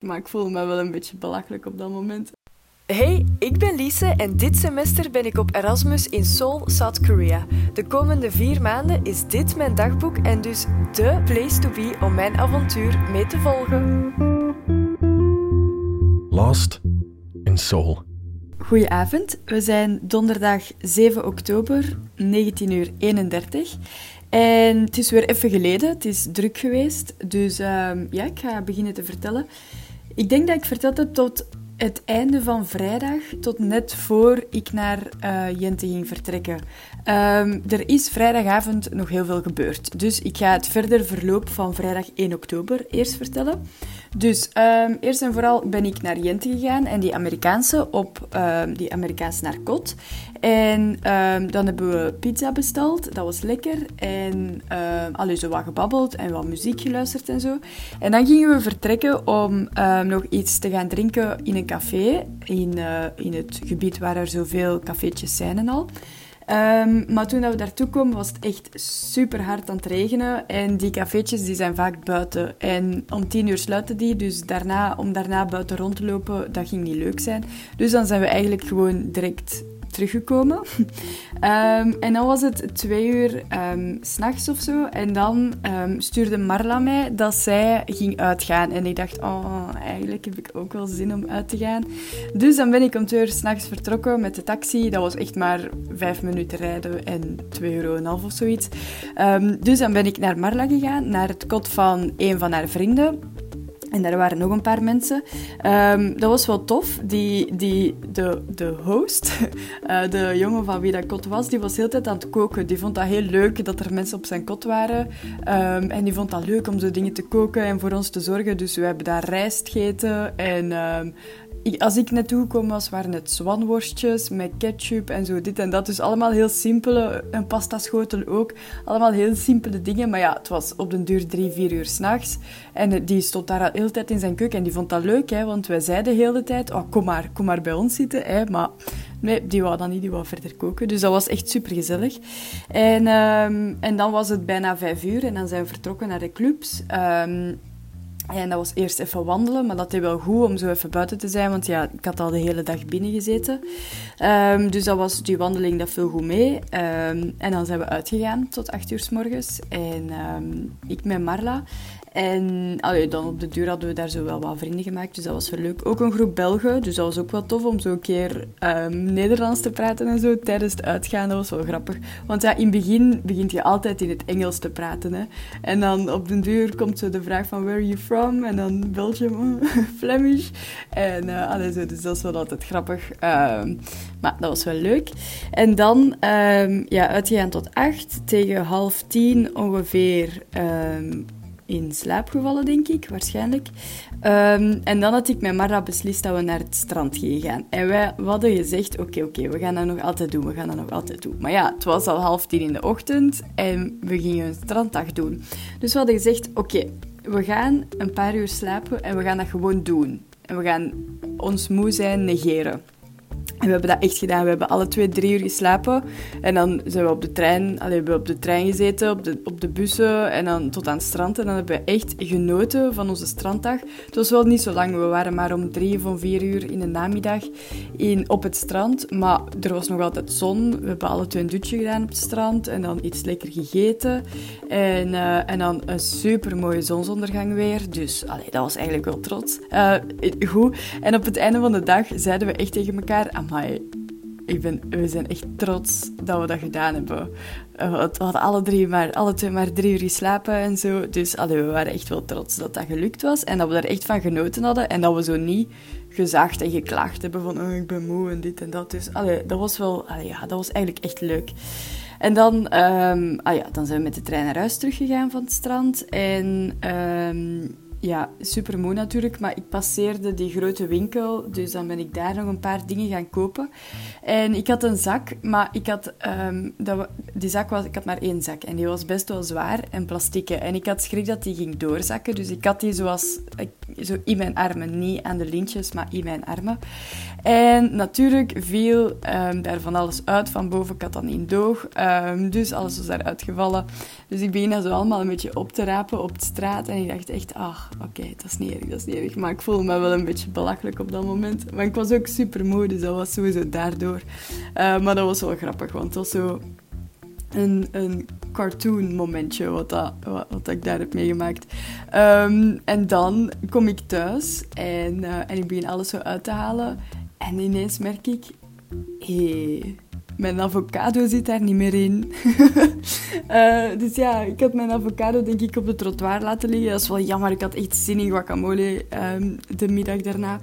Maar ik voelde me wel een beetje belachelijk op dat moment. Hey, ik ben Lise en dit semester ben ik op Erasmus in Seoul, South Korea. De komende vier maanden is dit mijn dagboek en dus de place to be om mijn avontuur mee te volgen. Lost in Seoul. Goedenavond, we zijn donderdag 7 oktober, 19 uur 31. En het is weer even geleden, het is druk geweest. Dus ehm, ja, ik ga beginnen te vertellen. Ik denk dat ik verteld heb tot het einde van vrijdag, tot net voor ik naar uh, Jente ging vertrekken. Um, er is vrijdagavond nog heel veel gebeurd. Dus ik ga het verder verloop van vrijdag 1 oktober eerst vertellen. Dus um, eerst en vooral ben ik naar Jente gegaan en die Amerikaanse op um, die Amerikaanse narcot. En um, dan hebben we pizza besteld, dat was lekker. En allee, zo wat gebabbeld en wat muziek geluisterd en zo. En dan gingen we vertrekken om nog iets te gaan drinken in een café. In, uh, in het gebied waar er zoveel cafeetjes zijn en al. Um, maar toen we daartoe kwamen, was het echt super hard aan het regenen. En die cafeetjes die zijn vaak buiten. En om tien uur sluiten die. Dus daarna, om daarna buiten rond te lopen, dat ging niet leuk zijn. Dus dan zijn we eigenlijk gewoon direct teruggekomen. um, en dan was het twee uur um, s'nachts of zo. En dan um, stuurde Marla mij dat zij ging uitgaan. En ik dacht, oh, eigenlijk heb ik ook wel zin om uit te gaan. Dus dan ben ik om twee uur s'nachts vertrokken met de taxi. Dat was echt maar vijf minuten rijden en twee euro en half of zoiets. dus dan ben ik naar Marla gegaan, naar het kot van een van haar vrienden. En daar waren nog een paar mensen. Um, dat was wel tof. Die, die, de, de host, uh, de jongen van wie dat kot was, die was de hele tijd aan het koken. Die vond dat heel leuk dat er mensen op zijn kot waren. Um, en die vond dat leuk om zo dingen te koken en voor ons te zorgen. Dus we hebben daar rijst gegeten en um, als ik naartoe kwam, was, waren het zwanworstjes met ketchup en zo dit en dat. Dus allemaal heel simpele, een pasta ook. Allemaal heel simpele dingen. Maar ja, het was op den duur drie, vier uur s'nachts. En die stond daar de hele tijd in zijn keuken. En die vond dat leuk, hè, want wij zeiden de hele tijd, oh, kom maar, kom maar bij ons zitten. Hè. Maar nee, die wou dan niet, die wou verder koken. Dus dat was echt super gezellig. En, um, en dan was het bijna vijf uur en dan zijn we vertrokken naar de clubs. Um, en dat was eerst even wandelen, maar dat deed wel goed om zo even buiten te zijn, want ja, ik had al de hele dag binnen gezeten. Um, dus dat was die wandeling, dat viel goed mee. Um, en dan zijn we uitgegaan tot acht uur s morgens. En um, ik met Marla. En allee, dan op de duur hadden we daar zo wel wat vrienden gemaakt, dus dat was wel leuk. Ook een groep Belgen, dus dat was ook wel tof om zo een keer um, Nederlands te praten en zo tijdens het uitgaan. Dat was wel grappig. Want ja, in het begin begint je altijd in het Engels te praten. Hè. En dan op de duur komt zo de vraag van where are you from? En dan Belgium, Flemish. En uh, zo, dus dat is wel altijd grappig. Um, maar dat was wel leuk. En dan um, ja, uitgegaan tot acht, tegen half tien ongeveer in slaap gevallen, denk ik, waarschijnlijk. En dan had ik met Mara beslist dat we naar het strand gingen gaan. En wij hadden gezegd, oké, oké, we gaan dat nog altijd doen, we gaan dat nog altijd doen. Maar ja, het was al half tien in de ochtend en we gingen een stranddag doen. Dus we hadden gezegd, oké, we gaan een paar uur slapen en we gaan dat gewoon doen. En we gaan ons moe zijn negeren. En we hebben dat echt gedaan. We hebben alle twee drie uur geslapen. En dan zijn we op de trein, allee, hebben op de trein gezeten, op de, op de bussen en dan tot aan het strand. En dan hebben we echt genoten van onze stranddag. Het was wel niet zo lang. We waren maar om drie of vier uur in de namiddag in, op het strand. Maar er was nog altijd zon. We hebben alle twee een dutje gedaan op het strand. En dan iets lekker gegeten. En, uh, en dan een super mooie zonsondergang weer. Dus allee, dat was eigenlijk wel trots. Uh, goed. En op het einde van de dag zeiden we echt tegen elkaar amai, ik ben, we zijn echt trots dat we dat gedaan hebben. We hadden alle, drie maar, alle twee maar drie uur geslapen en zo. Dus allee, we waren echt wel trots dat dat gelukt was. En dat we er echt van genoten hadden. En dat we zo niet gezaagd en geklaagd hebben van oh, ik ben moe en dit en dat. Dus allee, dat was wel, ja, dat was eigenlijk echt leuk. En dan, um, ah ja, dan zijn we met de trein naar huis teruggegaan van het strand. En... Um, ja, super moe natuurlijk, maar ik passeerde die grote winkel, dus dan ben ik daar nog een paar dingen gaan kopen. En ik had een zak, maar ik had, um, dat, die zak was, ik had maar één zak en die was best wel zwaar en plastieke. En ik had schrik dat die ging doorzakken, dus ik had die zoals, zo in mijn armen, niet aan de lintjes, maar in mijn armen. En natuurlijk viel um, daar van alles uit van boven, ik had dan in doog, um, dus alles was daar uitgevallen. Dus ik begin dat zo allemaal een beetje op te rapen op de straat en ik dacht echt, ach, oké, dat is niet erg, dat is niet erg. Maar ik voelde me wel een beetje belachelijk op dat moment. Maar ik was ook super moe, dus dat was sowieso daardoor. Uh, maar dat was wel grappig, want het was zo een, een cartoon momentje wat, dat, wat, ik daar heb meegemaakt. Um, en dan kom ik thuis en, uh, en ik begin alles zo uit te halen. En ineens merk ik, hé, mijn avocado zit daar niet meer in. uh, dus ja, ik had mijn avocado denk ik op de trottoir laten liggen. Dat is wel jammer, ik had echt zin in guacamole um, de middag daarna.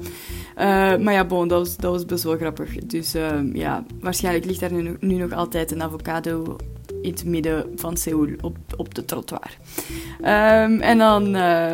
Uh, maar ja, bon, dat was, dat was best wel grappig. Dus uh, ja, waarschijnlijk ligt daar nu, nu nog altijd een avocado in het midden van Seoul op, op de trottoir. Um, en dan uh,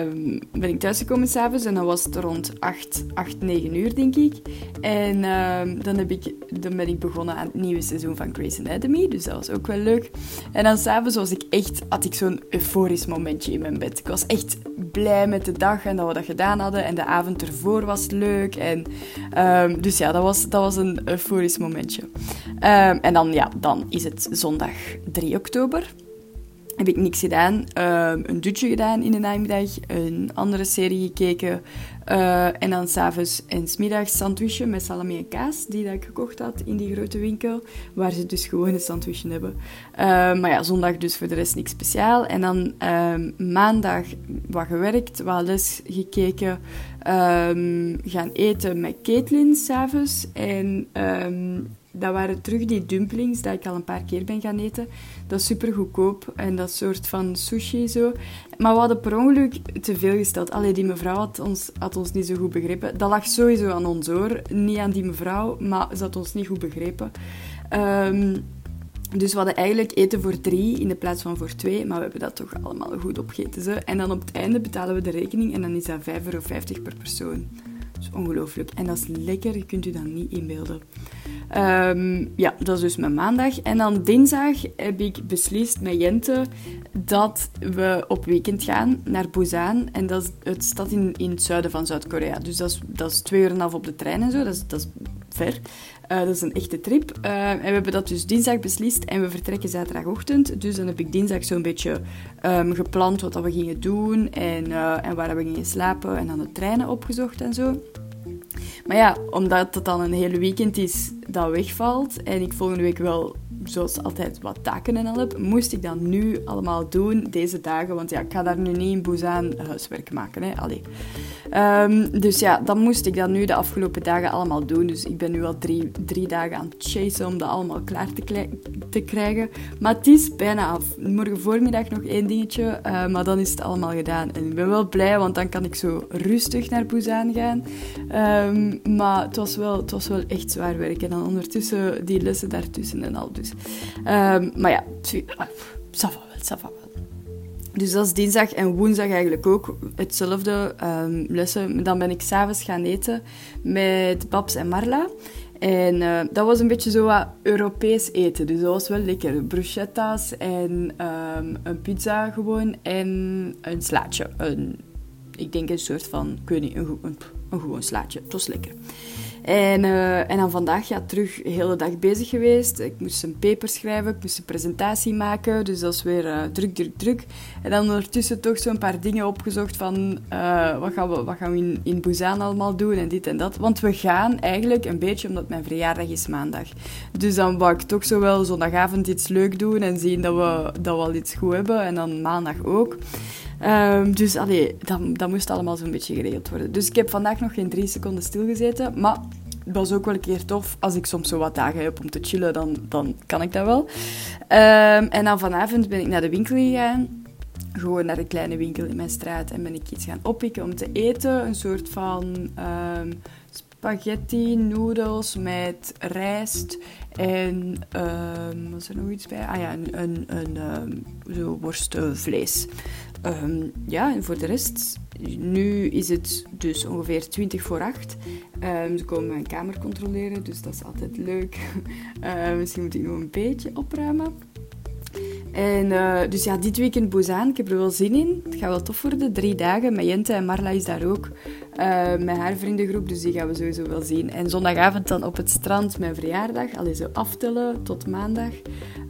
ben ik thuisgekomen s'avonds en dan was het rond 8, 8 9 uur, denk ik. En uh, dan, heb ik, dan ben ik begonnen aan het nieuwe seizoen van Grey's Anatomy, dus dat was ook wel leuk. En dan s'avonds was ik echt, had ik zo'n euforisch momentje in mijn bed. Ik was echt blij met de dag en dat we dat gedaan hadden. En de avond ervoor was leuk. En, dus ja, dat was, dat was een euforisch momentje. En dan, ja, dan is het zondag 3 oktober heb ik niks gedaan. Uh, een dutje gedaan in de namiddag, een andere serie gekeken. Uh, en dan s'avonds en smiddags sandwichje met salami en kaas, die dat ik gekocht had in die grote winkel, waar ze dus gewoon een sandwichje hebben. Uh, maar ja, zondag dus voor de rest niks speciaal. En dan ehm, maandag wat gewerkt, wat les gekeken, ehm, gaan eten met Caitlin s'avonds. En dat waren terug die dumplings dat ik al een paar keer ben gaan eten. Dat is super goedkoop en dat soort van sushi zo. Maar we hadden per ongeluk te veel gesteld. Allee, die mevrouw had ons, had ons niet zo goed begrepen. Dat lag sowieso aan ons hoor. Niet aan die mevrouw, maar ze had ons niet goed begrepen. Um, dus we hadden eigenlijk eten voor drie in de plaats van voor twee, maar we hebben dat toch allemaal goed opgegeten. Zo. En dan op het einde betalen we de rekening en dan is dat 5,50 euro per persoon. Dat is ongelooflijk. En dat is lekker, je kunt u dat niet inbeelden. Um, ja, dat is dus mijn maandag. En dan dinsdag heb ik beslist met Jente dat we op weekend gaan naar Busan. En dat is het stad in, in het zuiden van Zuid-Korea. Dus dat is, dat is twee uur en een half op de trein en zo. Dat is, dat is ver. Uh, dat is een echte trip. Uh, en we hebben dat dus dinsdag beslist en we vertrekken zaterdagochtend. Dus dan heb ik dinsdag zo'n beetje um, gepland wat we gingen doen en, uh, en waar we gingen slapen. En dan de treinen opgezocht en zo. Maar ja, omdat het dan een hele weekend is dat wegvalt en ik volgende week wel zoals altijd wat taken en al heb, moest ik dat nu allemaal doen, deze dagen. Want ja, ik ga daar nu niet in Busan huiswerk maken. Hè. Um, dus ja, dat moest ik dan nu de afgelopen dagen allemaal doen. Dus ik ben nu al drie, drie dagen aan het chasen om dat allemaal klaar te, krijgen. Maar het is bijna af. Morgen voormiddag nog één dingetje, uh, maar dan is het allemaal gedaan. En ik ben wel blij, want dan kan ik zo rustig naar Busan gaan. Um, maar het was, wel, het was wel echt zwaar werk. En dan ondertussen die lessen daartussen en al. Dus Um, maar ja, ça va wel, wel. Dus dat is dinsdag en woensdag eigenlijk ook hetzelfde um, lessen. Dan ben ik s'avonds gaan eten met Babs en Marla. En uh, dat was een beetje zo wat Europees eten. Dus dat was wel lekker. Bruschetta's en um, een pizza gewoon. En een slaatje. Een, ik denk een soort van, ik een, een, een gewoon slaatje. Het was lekker. En, uh, en dan vandaag ja, terug de hele dag bezig geweest. Ik moest een paper schrijven, ik moest een presentatie maken. Dus dat is weer uh, druk, druk, druk. En dan ondertussen toch zo'n paar dingen opgezocht van uh, wat gaan we, wat gaan we in, in Busan allemaal doen en dit en dat. Want we gaan eigenlijk een beetje, omdat mijn verjaardag is maandag. Dus dan wou ik toch zo wel zondagavond iets leuk doen en zien dat we, dat we al iets goed hebben. En dan maandag ook. Um, dus allee, dat, dat moest allemaal zo'n beetje geregeld worden. Dus ik heb vandaag nog geen drie seconden stilgezeten. Maar het was ook wel een keer tof. Als ik soms zo wat dagen heb om te chillen, dan, dan kan ik dat wel. Um, en dan vanavond ben ik naar de winkel gegaan. Gewoon naar een kleine winkel in mijn straat. En ben ik iets gaan oppikken om te eten. Een soort van um, spaghetti, noedels met rijst. En um, was er nog iets bij? Ah ja, een, een, een um, zo worstvlees. Um, ja, en voor de rest, nu is het dus ongeveer 20 voor 8. Um, ze komen mijn kamer controleren, dus dat is altijd leuk. Uh, misschien moet ik nog een beetje opruimen. En uh, dus ja, dit weekend Busan, ik heb er wel zin in. Het gaat wel tof worden, drie dagen. Met Jente en Marla is daar ook. Uh, met haar vriendengroep. Dus die gaan we sowieso wel zien. En zondagavond dan op het strand mijn verjaardag. Allee, zo aftellen tot maandag.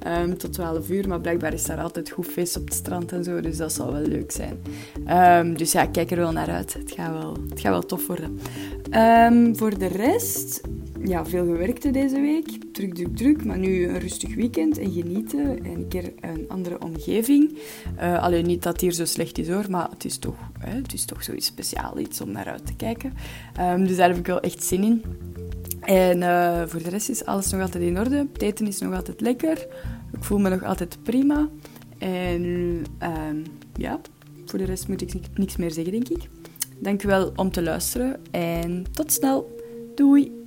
Um, tot 12 uur. Maar blijkbaar is daar altijd goed feest op het strand en zo. Dus dat zal wel leuk zijn. Um, dus ja, kijk er wel naar uit. Het gaat wel, het gaat wel tof worden. Um, voor de rest ja, veel gewerkt deze week. Druk, druk, druk. Maar nu een rustig weekend en genieten. En een keer een andere omgeving. Uh, alleen niet dat het hier zo slecht is hoor, maar het is toch, hè, het is toch zoiets speciaals, iets om naar uit te kijken. Um, dus daar heb ik wel echt zin in. En uh, voor de rest is alles nog altijd in orde. Het eten is nog altijd lekker. Ik voel me nog altijd prima. En um, ja, voor de rest moet ik niks meer zeggen, denk ik. Dankjewel om te luisteren en tot snel. Doei!